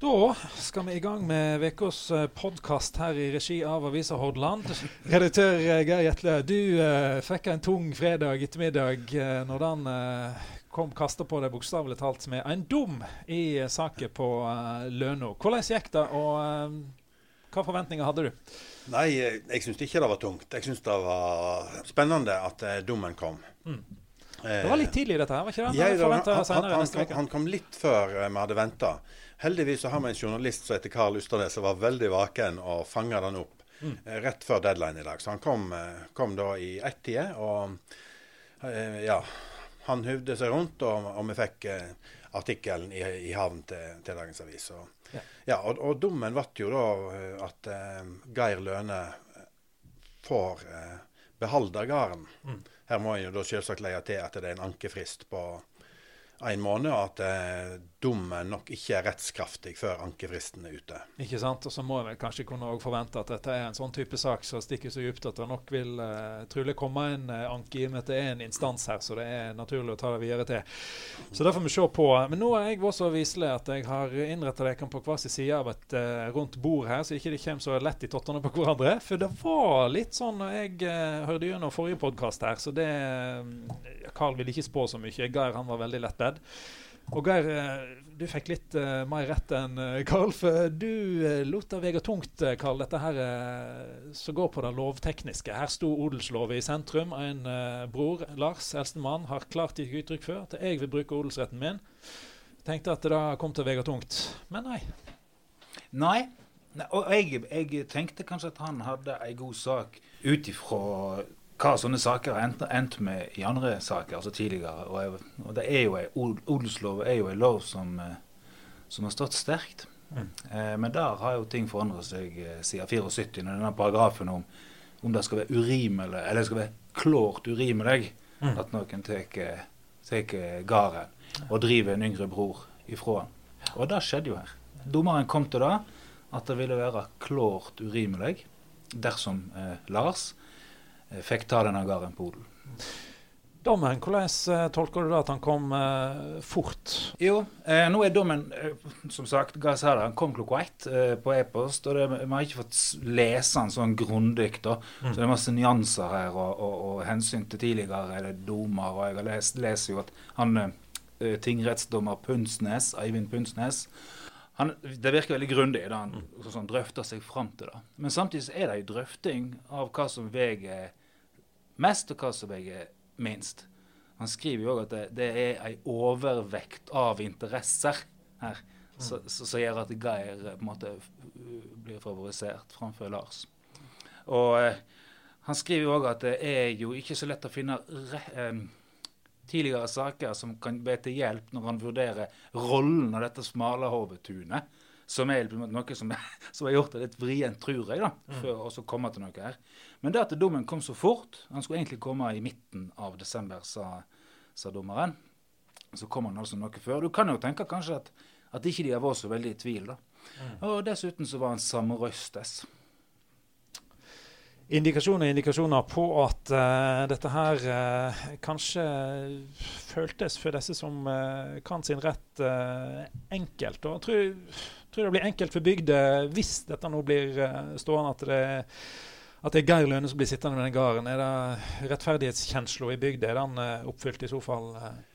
Da skal vi i gang med ukas podkast her i regi av Avisa Hordaland. Redaktør eh, Geir Jetle, du uh, fikk en tung fredag ettermiddag uh, når den uh, kom kasta på deg bokstavelig talt med en dom i uh, saken på uh, Løno. Hvordan gikk det, og hva forventninger hadde du? Nei, jeg, jeg syns ikke det var tungt. Jeg syns det var spennende at dommen kom. Mm. Det var litt tidlig, dette her, var ikke det? Ja, han, han, han, han, kom litt før vi hadde venta. Heldigvis så har vi en journalist som heter Karl Ustadnes, som var veldig vaken og fanga den opp mm. Eh, rett før deadline i dag. Så han kom, eh, kom da i ett-tida, og eh, ja Han huvde seg rundt, og, og vi fikk artikkelen i, i havn til, til, dagens avis. Og, ja. ja og, og, dommen ble jo da at uh, Geir Løne får uh, beholde gården. Mm. Her må en jo selvsagt legge til at det er en ankefrist på en måned, og at eh, dommen nok ikke er rettskraftig før ankefristen er ute. Ikke sant, og Så må vi kanskje kunne forvente at dette er en sånn type sak som stikker så dypt at det nok vil eh, trolig komme en eh, anke, i og med at det er en instans her, så det er naturlig å ta det videre til. Så det får vi se på. Men nå har jeg vært så viselig at jeg har innretta dere på hver sin side av et eh, rundt bord her, så ikke de kommer så lett i tottene på hverandre. For det var litt sånn når jeg eh, hørte gjennom forrige podkast her, så det Carl ville ikke spå så mye. Geir han var veldig lettledd. Og Geir, eh, du fikk litt uh, mer rett enn uh, Karl. For du uh, lot det veie tungt, Karl, dette her uh, som går på det lovtekniske. Her sto odelslovet i sentrum. En bror, Lars, eldstemann, har klart gitt uttrykk før at jeg vil bruke odelsretten min. Tenkte at det kom til å veie tungt, men nei. Nei. Og jeg, jeg, tenkte kanskje at han hadde ei god sak ut ifra hva sånne saker har endt, endt, med i andre saker, altså tidligere. Og, og det er jo Odelslov er jo en lov som, eh, som har stått sterkt. Mm. Eh, men der har jo ting forandret seg eh, siden 74, når denne paragrafen om, om det skal være urimelig, eller det skal være klart urimelig mm. at noen tar gården og driver en yngre bror ifra han. Og det skjedde jo her. Dommeren kom til det at det ville være klart urimelig dersom eh, Lars fikk ta denne odel. Dommen, hvordan uh, tolker du det at han kom eh, fort? Jo, eh, nå er dommen som sagt, gass her, han kom klokka ett på e-post. og det, Vi har ikke fått lese den sånn grundig, da. Mm. så det er masse nyanser her og, og, og hensyn til tidligere eller dommer. og Jeg leser jo at han tingrettsdommer Pundsnes, Eivind Pundsnes han, det virker veldig grundig da han mm. sånn, drøfter seg fram til det. Men samtidig er det en drøfting av hva som veier mest, og hva som veier minst. Han skriver jo òg at det, det er en overvekt av interesser her som mm. gjør at Geir på en måte blir favorisert framfor Lars. Og eh, han skriver jo òg at det er jo ikke så lett å finne eh, tidligere saker som kan be til hjelp når han vurderer rollen av dette smalahovetunet. Som er noe som, som har gjort det litt vrient, tror jeg, da, mm. før å komme til noe her. Men det at dommen kom så fort Han skulle egentlig komme i midten av desember, sa, sa dommeren. Så kom han altså noe før. Du kan jo tenke kanskje at, at ikke de har vært så veldig i tvil. da. Mm. Og dessuten så var han samrøstes indikasjoner indikasjoner på at uh, dette her uh, kanskje føltes for disse som uh, kan sin rett enkelt. Og jeg tror, tror, det blir enkelt for bygda hvis dette nå blir stående at det, at det er Geir Lønne som blir sittende med den gården. Er det rettferdighetskjensla i bygda? Er den oppfylt i så fall?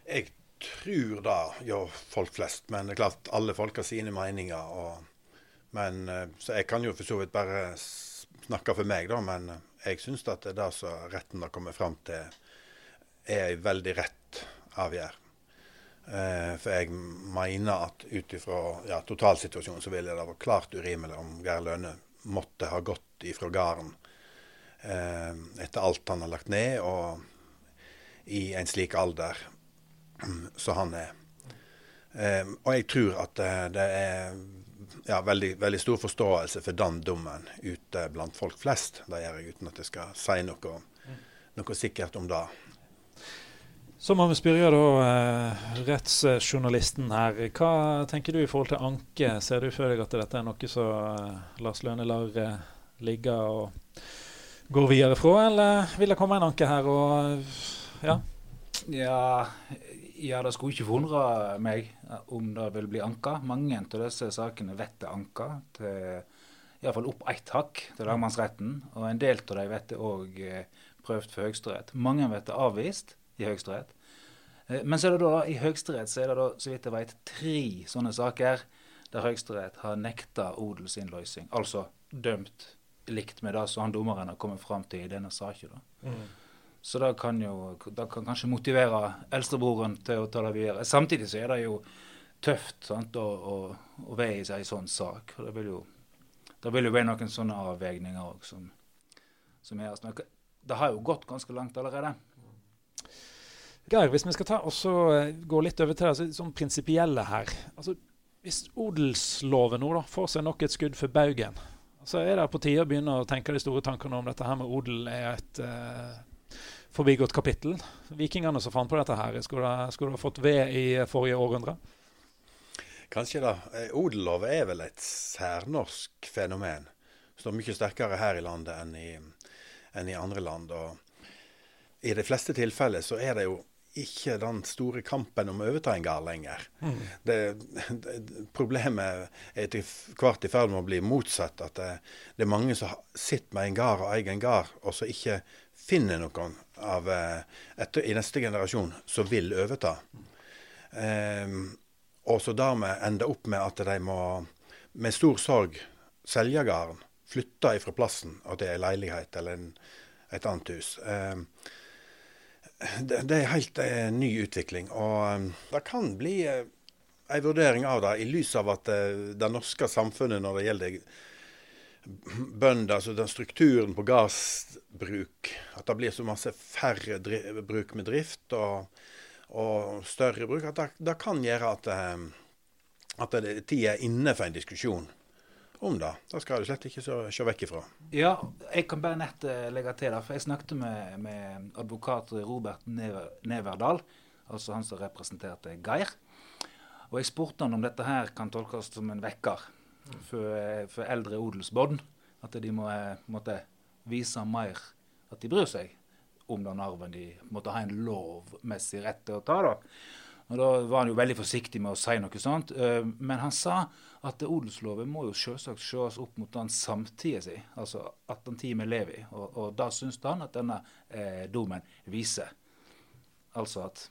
Jeg tror det gjør folk flest, men det er klart alle folk har sine meninger. Og, men, så jeg kan jo for så vidt bare snakke for meg, da, men jeg syns at det som retten har kommet fram til, er en veldig rett avgjørelse. Eh, for jeg mener at ut ifra ja, totalsituasjonen så ville det vært klart urimelig om Geir Lønne måtte ha gått ifra gården eh, etter alt han har lagt ned, og i en slik alder som han er. Eh, og jeg tror at det, er ja, veldig, veldig, stor forståelse for den dommen ute blant folk flest. Det gjør jeg uten at jeg skal si noe, noe sikkert om det. Så må vi spørre da, eh, rettsjournalisten her. Hva tenker du i forhold til anke? Ser du for deg at dette er noe som eh, Lars Løne lar eh, ligge og går videre fra, eller vil det komme en anke her? og ja? Ja, Ja, det skulle ikke forundre meg om det vil bli anka. Mange av disse sakene vet er anka til iallfall opp ett hakk til lagmannsretten. Og en del av dem vet det òg prøvd for Høyesterett. Mange vet det avvist i Høyesterett. Men så er det da, i Høyesterett så er det da, så vidt jeg vet, tre sånne saker der Høyesterett har nekta odelsinnløsning. Altså dømt likt med det som han dommeren har kommet fram til i denne saken. Mm. Så det kan jo det kan kanskje motivere eldstebroren til å ta det videre. Samtidig så er det jo tøft sant, å, å, å veie seg i sånn sak. Det vil jo, det vil jo være noen sånne avveininger òg som, som gjøres. Det har jo gått ganske langt allerede. Geir, hvis vi skal ta og eh, gå litt over til det sånn prinsipielle her. Altså, hvis odelsloven nå da, får seg nok et skudd for baugen, så er det på tide å begynne å tenke de store tankene om dette her med odel er et uh, forbigått kapittel. Vikingene som fant på dette her, skulle ha fått ved i forrige århundre? Kanskje da. Eh, Odellov er vel et særnorsk fenomen. Står mye sterkere her i landet enn i, enn i andre land. Og I de fleste tilfeller så er det jo ikke den store kampen om å overta en gard lenger. Mm. Det, det, problemet er etter hvert i ferd med å bli motsatt. At det, det, er mange som sitter med en gard og eier en gard, og som ikke finner noen av, eh, etter, i neste generasjon som vil overta. Um, og så dermed ender opp med at de må med stor sorg selge gården. Flytte ifra plassen og til en leilighet eller en, et annet hus. Um, det, det er helt eh, ny utvikling. Og um, det kan bli eh, en vurdering av det i lys av at eh, det norske samfunnet når det gjelder bønder, altså den strukturen på gardsbruk, at det blir så masse færre bruk med drift og, og større bruk, at det, det kan gjøre at, eh, at tida er inne for en diskusjon om det. Det skal du slett ikke se vekk ifra. Ja, jeg kan bare nett eh, legge til det. For jeg snakket med, med advokat Robert Neverdal, altså han som representerte Geir. Og jeg spurte han om dette her kan tolkes som en vekker for, eh, for eldre odelsbånd. At de må eh, måtte vise mer at de bryr seg om den arven de måtte ha en lovmessig rett til å ta. da. Og Da var han jo veldig forsiktig med å si noe sånt. Men han sa at odelsloven må jo selvsagt ses opp mot den samtida si, altså at den tida vi lever i. Og, og da syns han at denne eh, domen viser. Altså at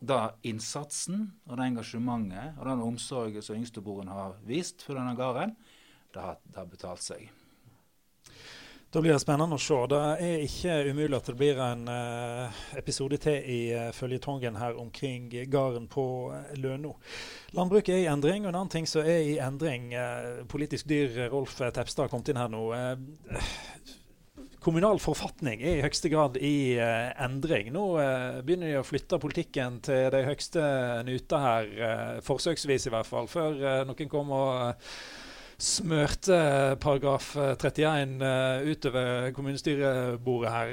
da innsatsen og det engasjementet og den omsorgen som yngsteboeren har vist for denne gården, det har, det har betalt seg. Da blir det spennende å se. Det er ikke umulig at det blir en uh, episode til i uh, føljetongen her omkring gården på uh, Løno. Landbruket er i endring, og en annen ting som er i endring Politisk dyr Rolf Tepstad har kommet inn her nå. Kommunal forfatning er i høyeste grad i endring. Nå begynner de å flytte politikken til de høyeste nuta her, forsøksvis i hvert fall, før noen kommer og smørte paragraf 31 uh, utover kommunestyrebordet her.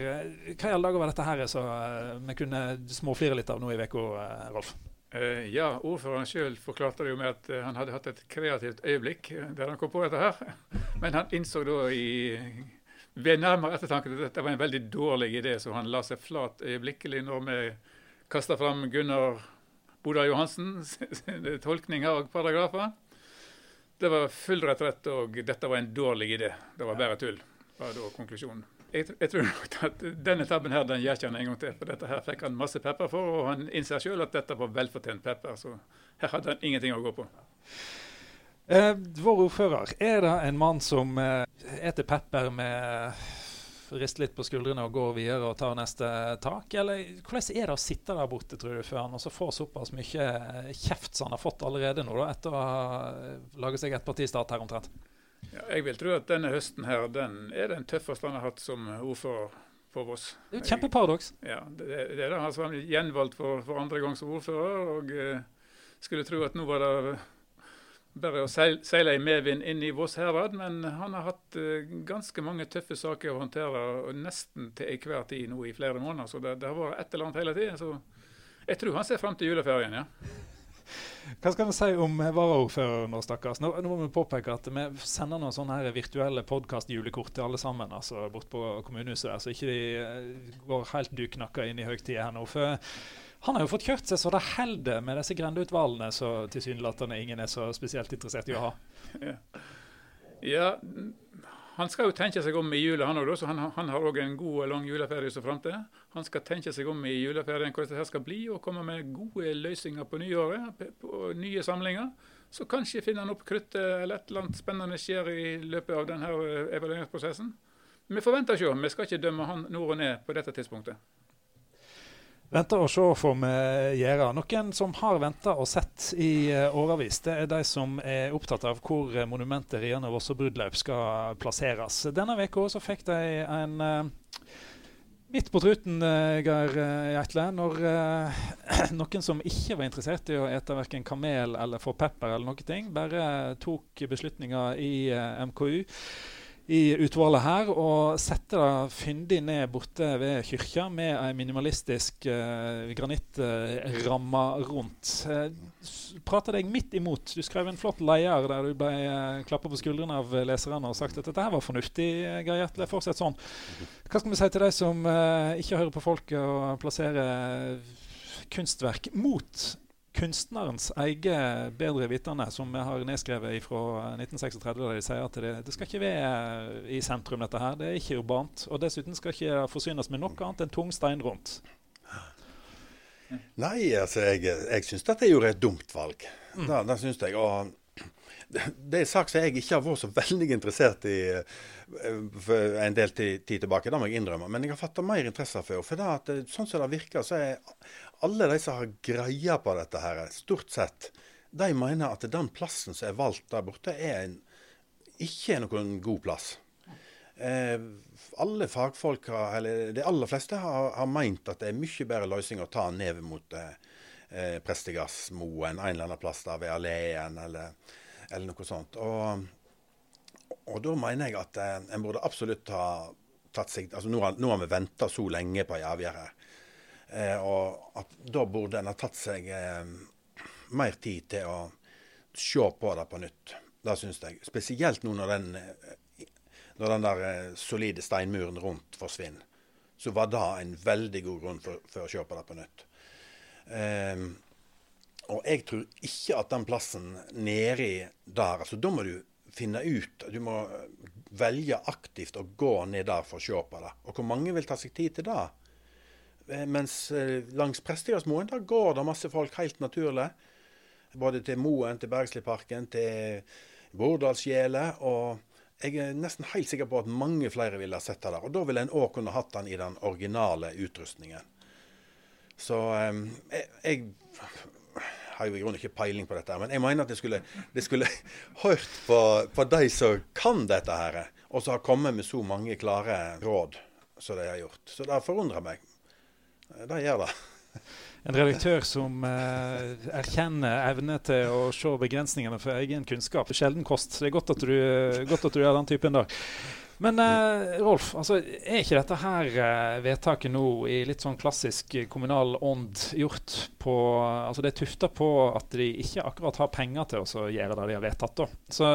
Hva i alle dager var dette her uh, vi kunne småflire litt av nå i uka, uh, Rolf? Ja, ordføreren sjøl forklarte det jo med at han hadde hatt et kreativt øyeblikk der han kom på dette her. Men han innså da i ved nærmere ettertanke at dette var en veldig dårlig idé, så han la seg flat øyeblikkelig når vi kasta fram Gunnar Bodar Johansens tolkning av paragrafer. Det var full retrett, og dette var en dårlig idé. Det var bare tull, var da konklusjonen. Jeg, jeg, tror nok at denne tabben her, den gjør ikke han en gang til. For dette her fikk han masse pepper for, og han innser sjøl at dette var velfortjent pepper. Så her hadde han ingenting å gå på. Eh, vår ordfører, er det en mann som eh, eter pepper med riste litt på skuldrene og gå videre og ta neste tak? Eller hvordan er det å sitte der borte, tror du, før han også får såpass mye kjeft som han har fått allerede nå, da, etter å ha laget seg et partistart her omtrent? Ja, jeg vil tro at denne høsten her, den er den tøffeste han har hatt som ordfører på Voss. Det er jo kjempeparadoks. Ja, det, det er det. Altså, han er gjenvalgt for, for andre gang som ordfører, og eh, skulle tro at nå var det bare å seile i medvind inn i Voss herad, men han har hatt uh, ganske mange tøffe saker å håndtere nesten til enhver tid nå i flere måneder. Så det, det har vært et eller annet hele tiden. Så jeg tror han ser fram til juleferien, ja. Hva skal vi si om varaordføreren nå, stakkars? Nå, nå, må vi påpeke at vi sender noen sånne her virtuelle podkast-julekort til alle sammen altså bort på kommunehuset, der, så ikke de uh, går helt duknakka inn i høytida her nå. For Han har jo fått kjørt seg så det holder med disse grendeutvalgene som tilsynelatende ingen er så spesielt interessert i å ha. Ja. ja. Han skal jo tenke seg om i jula, han òg, så han, han har òg en god og lang juleferie som fram til. Han skal tenke seg om i juleferien hvordan dette skal bli, og komme med gode løsninger på nyåret. På nye samlinger. Så kanskje finner han opp kruttet eller et eller annet spennende skjer i løpet av denne evalueringsprosessen. Vi forventer ikke. Vi skal ikke dømme han nord og ned på dette tidspunktet. Vente og se får vi gjøre. Noen som har venta og sett i uh, årevis, det er de som er opptatt av hvor monumentet Riane Vossa Brudlaup skal plasseres. Denne uka så fikk de en uh, midt på truten, Geir Geitle, når noen som ikke var interessert i å ete verken kamel eller få pepper eller noe, ting, bare tok beslutninger i MKU i utvalget her og sette det fyndig ned borte ved kirka med ei minimalistisk uh, granittramme rundt. Uh, prater deg midt imot. Du skrev en flott leder der du ble uh, klappa på skuldrene av leserne og sagt at dette her var fornuftig. Geir Gjertle, fortsett sånn. Hva skal vi si til de som uh, ikke hører på folket og plasserer kunstverk mot kunstnerens eget bedre vitende, som vi har nedskrevet fra 1936, der de sier at det, det, skal ikke være i sentrum, dette her. Det er ikke urbant. Og dessuten skal ikke forsynes med noe annet enn tung stein rundt. Nei, altså, jeg, jeg syns dette gjorde et dumt valg. Mm. Det, det syns jeg. Og det er en sak som jeg ikke har vært så veldig interessert i eh, for en del tid, tilbake, det må jeg innrømme. Men jeg har fatta mer interesse for For det at, sånn som det virker, så er alle de som har greia på dette her, stort sett, de mener at den plassen som er valgt der borte, er en, ikke er noen god plass. Eh, alle fagfolk, eller de aller fleste, har, har meint at det er mye bedre løsning å ta nedover mot eh, Prestegassmoen, en eller annen plass der ved Alleen, eller, eller noe sånt. Og, og, da mener jeg at eh, en burde absolutt ha tatt seg altså Nå har, nå har vi venta så lenge på ei avgjørelse. Eh, og at da burde en ha tatt seg eh, mer tid til å se på det på nytt. Det syns jeg. Spesielt nå når den, eh, når den der eh, solide steinmuren rundt forsvinner. Så var det en veldig god grunn for, for å se på det på nytt. Eh, og jeg tror ikke at den plassen nedi der altså Da må du finne ut Du må velge aktivt å gå ned der for å se på det. Og hvor mange vil ta seg tid til det? Eh, mens eh, langs Prestegasmoen der går det masse folk helt naturlig. Både til Moen, til Bergsliparken, til Bordalsgjelet. Og jeg er nesten helt sikker på at mange flere ville sett det der. Og da ville en òg kunne hatt den i den originale utrustningen. Så eh, jeg, jeg har jo i grunnen ikke peiling på dette, men jeg mener at det skulle, det skulle hørt på, på de som kan dette her, og som har kommet med så mange klare råd som de har gjort. Så det forundrer meg. Det gjør det. En redaktør som eh, erkjenner evne til å se begrensningene for egen kunnskap. Sjelden kost. Det er godt at du, godt at du er den typen der. Men uh, Rolf, altså, er ikke dette her uh, vedtaket nå i litt sånn klassisk kommunal ånd gjort på altså Det er tufta på at de ikke akkurat har penger til å gjøre det de har vedtatt. da. Så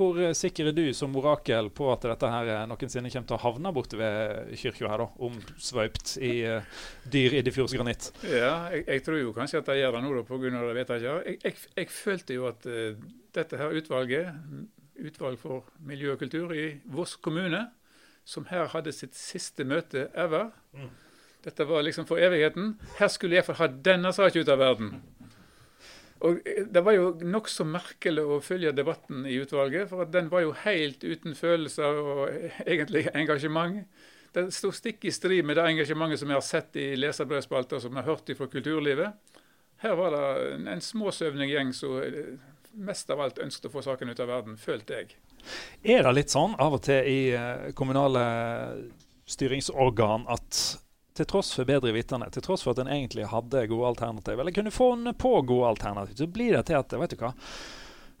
hvor sikker er du som orakel på at dette her noensinne kommer til å havne borte ved kirka her, da, omsvøpt i uh, dyr Iddefjordsgranitt? Ja, jeg, jeg, tror jo kanskje at de gjør det nå pga. det vedtaket. Jeg, jeg, jeg følte jo at uh, dette her utvalget, utvalg for miljø og kultur i Voss kommune, som her hadde sitt siste møte ever mm. Dette var liksom for evigheten. Her skulle jeg få ha denne saken ut av verden. Og eh, Det var jo nokså merkelig å følge debatten i utvalget, for den var jo helt uten følelser og egentlig engasjement. Det sto stikk i strid med det engasjementet som jeg har sett i leserbrevspalter som jeg har hørt fra kulturlivet. Her var det en småsøvning gjeng som eh, mest av alt ønsket å få saken ut av verden, følte jeg. Er det litt sånn av og til i eh, kommunale styringsorgan at til tross for bedre vitende, til tross for at en egentlig hadde gode alternativ, eller kunne få på gode alternativ, så blir det til at vet du hva,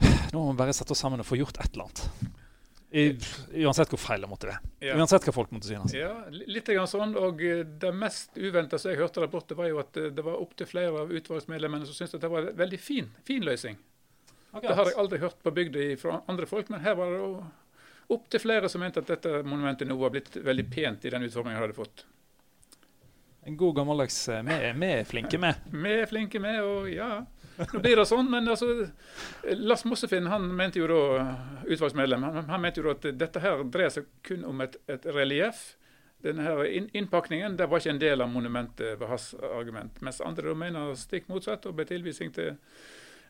nå må vi bare sette oss sammen og få gjort et eller annet. I, uansett hvor feil det måtte være. Ja. Uansett hva folk måtte synes. Ja, litt grann sånn, og eh, Det mest uventa jeg hørte der borte, var jo at eh, det var opptil flere av utvalgsmedlemmene som syntes at det var en veldig fin, fin løsning. Det har jeg aldri hørt på bygda fra andre folk, men her var det opptil flere som mente at dette monumentet nå var blitt veldig pent i den utformingen det hadde fått. En god gammeldags eh, Vi er flinke med. Vi er flinke med, og ja Nå blir det sånn, men altså Lars Mossefinn han mente jo da, utvalgsmedlem, han, han mente jo da at dette her dreier seg kun om et, et relieff. Denne her innpakningen det var ikke en del av monumentet, var hans argument. Mens andre da mener stikk motsatt og ble tilvisning til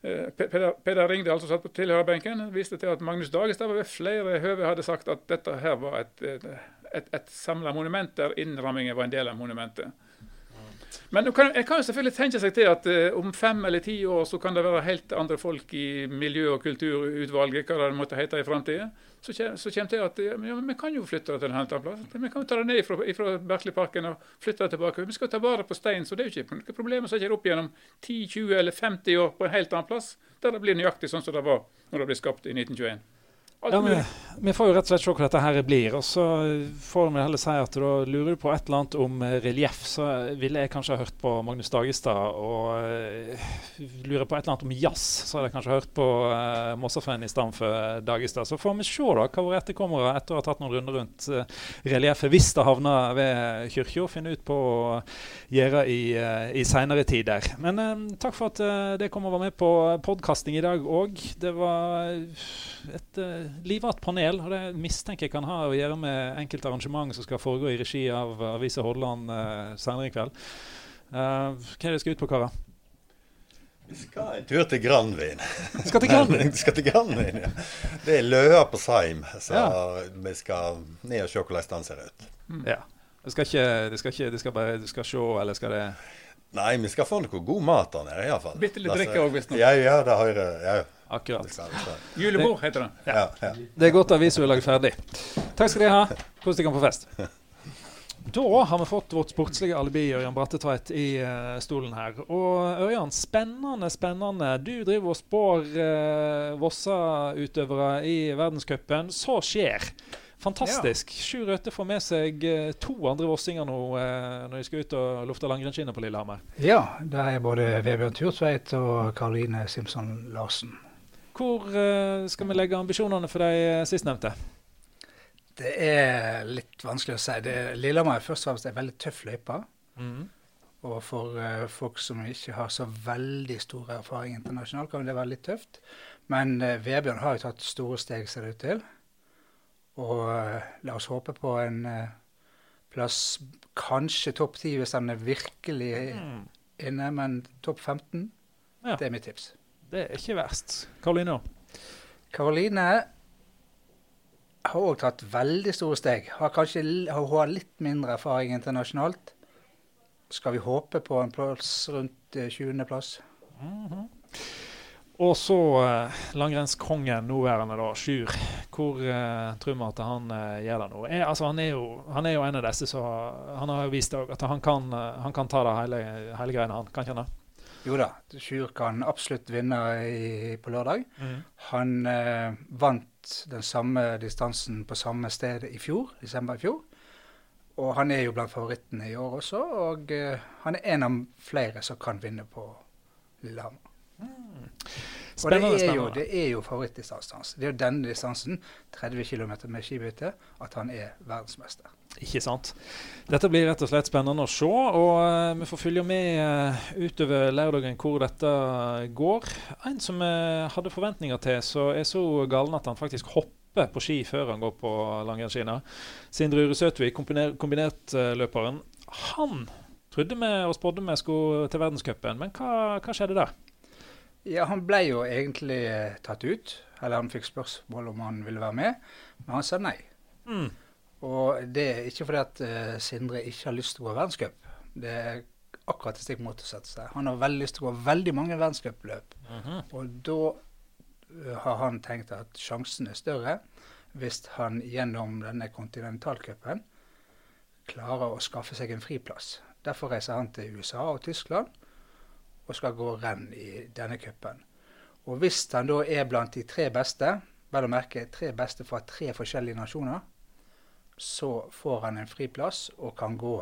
Peder, Peder Ringdal, som satt på tilhørerbenken, viste til at Magnus Dagestad ved flere høve hadde sagt at dette her var et, et, et samla monument der innrammingen var en del av monumentet. Men kan, jeg kan jo selvfølgelig tenke seg til at uh, om fem eller ti år så kan det være helt andre folk i miljø- og kulturutvalget, hva det måtte hete i framtida. Så, så kommer til at ja, vi kan jo flytte det til en helt annen plass. Vi kan jo ta det ned fra, fra Berkeleyparken og flytte det tilbake. Vi skal ta vare på stein, så det er jo ikke noe problem å sette det opp gjennom 10, 20 eller 50 år på en helt annen plass, der det blir nøyaktig sånn som det var når det ble skapt i 1921. Ja, vi, vi, får jo rett og slett se hva dette her blir. Og så får vi heller si at da lurer du på et eller annet om eh, relieff, så ville jeg kanskje ha hørt på Magnus Dagestad. Og uh, lurer på et eller annet om jazz, så hadde jeg kanskje hørt på uh, Mossafen i stedet for Dagestad. Så får vi se da hva våre etterkommere etter å ha tatt noen runder rundt uh, relieffet, hvis det havner ved kirka, finner ut på å gjøre i, uh, i seinere tider. Men uh, takk for at uh, det kom og var med på podkasting i dag òg. Det var et livratt panel. og Det mistenker jeg kan ha å gjøre med enkelte arrangement som skal foregå i regi av Avisa Hordaland uh, senere i kveld. Uh, hva er det vi skal ut på, karer? Vi skal en tur til Granvin. Skal til Granvin? skal til Granvin, ja. Det er Løa på Seim, så ja. vi skal ned og se hvordan den ser ut. Mm. Ja. Det skal ikke, det skal ikke, det skal bare, du skal se, eller skal det Nei, vi skal få noe god mat der nede, iallfall. Bitte litt drikke òg, visstnok. Ja, ja, det hører jeg. Ja. Akkurat. Julebord heter det. Ja. Ja, det er godt avisa er laget ferdig. Takk skal dere ha. Kos dere på fest. Da har vi fått vårt sportslige alibi Ørjan Brattetveit i uh, stolen her. Og Ørjan, spennende, spennende. Du driver og spår uh, Vossa-utøvere i verdenscupen. Så skjer. Fantastisk. Ja. Sjur Røthe får med seg uh, to andre vossinger nå når de skal ut og lufte langrennsskinnet på Lillehammer. Ja, det er både Vebjørn Turtveit og Karoline Simson Larsen. Hvor uh, skal vi legge ambisjonene for de eh, sistnevnte? Det er litt vanskelig å si. Det, Lillehammer er først og fremst en veldig tøff løype. Mm. Og for uh, folk som ikke har så veldig stor erfaring internasjonalt, kan det være litt tøft. Men uh, Vebjørn har jo tatt store steg, ser det ut til. Og la oss håpe på en plass kanskje topp 10 hvis han er virkelig mm. inne, men topp 15, ja. det er mitt tips. Det er ikke verst. Karoline? Karoline har òg tatt veldig store steg. Har kanskje har, har litt mindre erfaring internasjonalt. Skal vi håpe på en plass rundt 20.-plass. Mm -hmm. Og så eh, langrennskongen nåværende, da, Sjur. Hvor eh, tror vi at han eh, gjør det nå? Er, altså, han, er jo, han, er jo, en av disse, så han har jo vist at han kan, uh, han kan ta det hele, hele greiene, han. Kan ikke han det? Jo da, Sjur kan absolutt vinne i, på lørdag. Mm. Han eh, vant den samme distansen på samme sted i fjor, desember i fjor. Og han er jo blant favorittene i år også, og eh, han er en av flere som kan vinne på Lillehammer. Mm. Spennende, og det er, jo, det er jo favorittdistansen hans. Det er jo denne distansen, 30 km med skibytte, at han er verdensmester. Ikke sant. Dette blir rett og slett spennende å se. Og uh, vi får følge med uh, utover lørdagen hvor dette går. En som vi uh, hadde forventninger til, så er så galen at han faktisk hopper på ski før han går på langrennsskiene. Sindre Ure Søtvik, kombinertløperen, han trodde vi og spådde vi skulle til verdenscupen. Men hva, hva, skjedde der? Ja, Han ble jo egentlig tatt ut. Eller han fikk spørsmål om han ville være med, men han sa nei. Mm. Og det er ikke fordi at uh, Sindre ikke har lyst til å gå verdenscup. Det er akkurat det stikk motsatte. Han har veldig lyst til å gå veldig mange verdenscupløp. Mm -hmm. Og da uh, har han tenkt at sjansen er større hvis han gjennom denne kontinentalcupen klarer å skaffe seg en friplass. Derfor reiser han til USA og Tyskland og skal gå renn i denne cupen. Og hvis han da er blant de tre beste, vel å merke tre beste fra tre forskjellige nasjoner, så får han en friplass og kan gå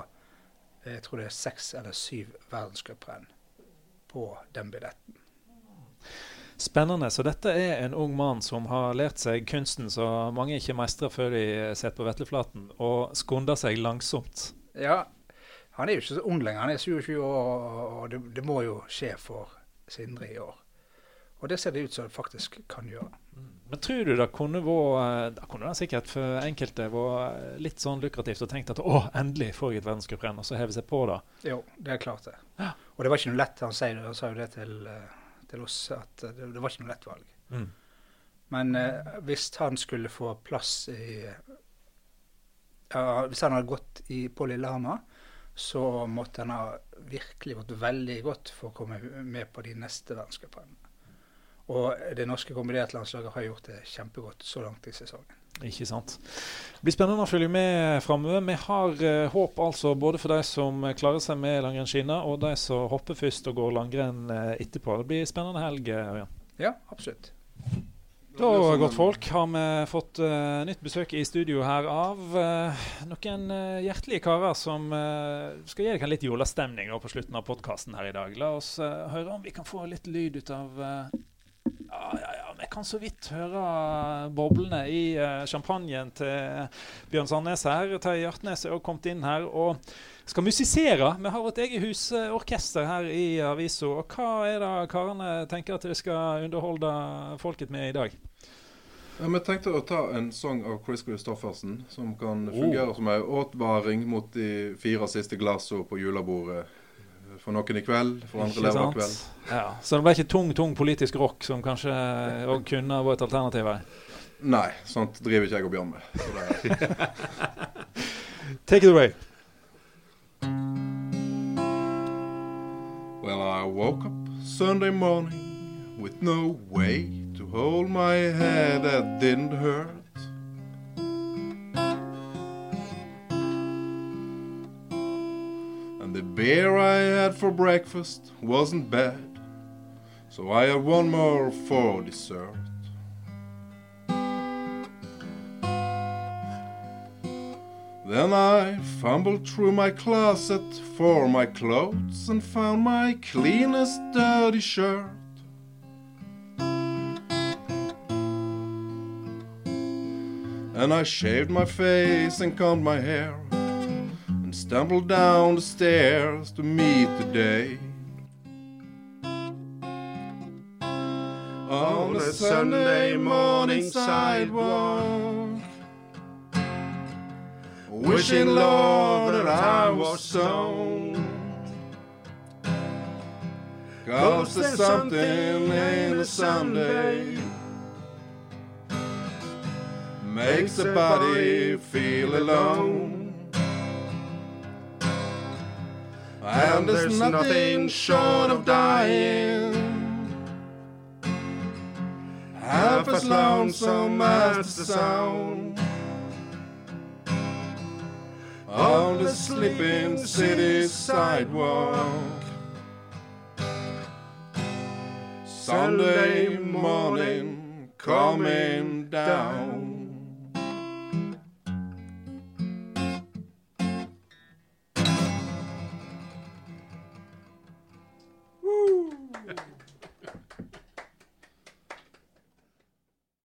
jeg tror det er seks eller syv verdenscuprenn på den billetten. Spennende. Så dette er en ung mann som har lært seg kunsten som mange ikke mestrer før de sitter på vetleflaten, og skunder seg langsomt. Ja, Han er jo ikke så ung lenger. Han er 27 år, og det, det må jo skje for Sindre i år. Og det ser det ut som det faktisk kan gjøre. Men tror du det kunne vært Det kunne det sikkert for enkelte vært litt sånn lukrativt og tenkt at å, endelig får jeg et verdenscuprenn, og så hever seg på det? Jo, det er klart det. Og det var ikke noe lett. Han sa, han sa jo det til, eh, til oss, at det, det var ikke noe lett valg. Mm. Men eh, hvis han skulle få plass i ja, Hvis han hadde gått i, på Lillehammer, så måtte han ha virkelig gått veldig godt for å komme med på de neste verdenscupene. Og det norske kombinert-landslaget har gjort det kjempegodt så langt i sesongen. Ikke sant. Det blir spennende å følge med framover. Vi har eh, håp altså både for de som klarer seg med langrennsskinna, og de som hopper først og går langrenn eh, etterpå. Det blir spennende helg. eh, Ørjan. Ja, absolutt. Da, godt folk, har vi fått uh, nytt besøk i studio her av uh, noen uh, hjertelige karer som skal gi dere en litt julestemning på slutten av podkasten her i dag. La oss høre om vi kan få litt lyd ut av ja, ja, ja, vi kan så vidt høre boblene i uh, champagnen til Bjørn Sandnes her. Terje Hjartnes er også kommet inn her og skal musisere. Vi har vårt eget husorkester her i avisa. Hva er det karene tenker at dere skal underholde folket med i dag? Ja, Vi tenkte å ta en sang av Chris Christoffersen som kan fungere som en advaring mot de fire siste glassene på julebordet. For noen i kveld, for andre lever i kveld. Ja, så det ble ikke tung, tung politisk rock som kanskje òg kunne vært et alternativ her. Nei, sånt driver ikke jeg og Bjørn med. Take it away. well, I woke up Sunday morning with no way hold my head that didn't hurt. And the beer I had for breakfast wasn't bad, so I had one more for dessert. Then I fumbled through my closet for my clothes and found my cleanest dirty shirt. And I shaved my face and combed my hair and stumbled down the stairs to meet the day. On a Sunday morning sidewalk wishing, Lord, that I was stoned. Cause there's something in the Sunday makes a body feel alone. And there's nothing short of dying half as lonesome as the sound on the sleeping city sidewalk. Sunday morning coming down.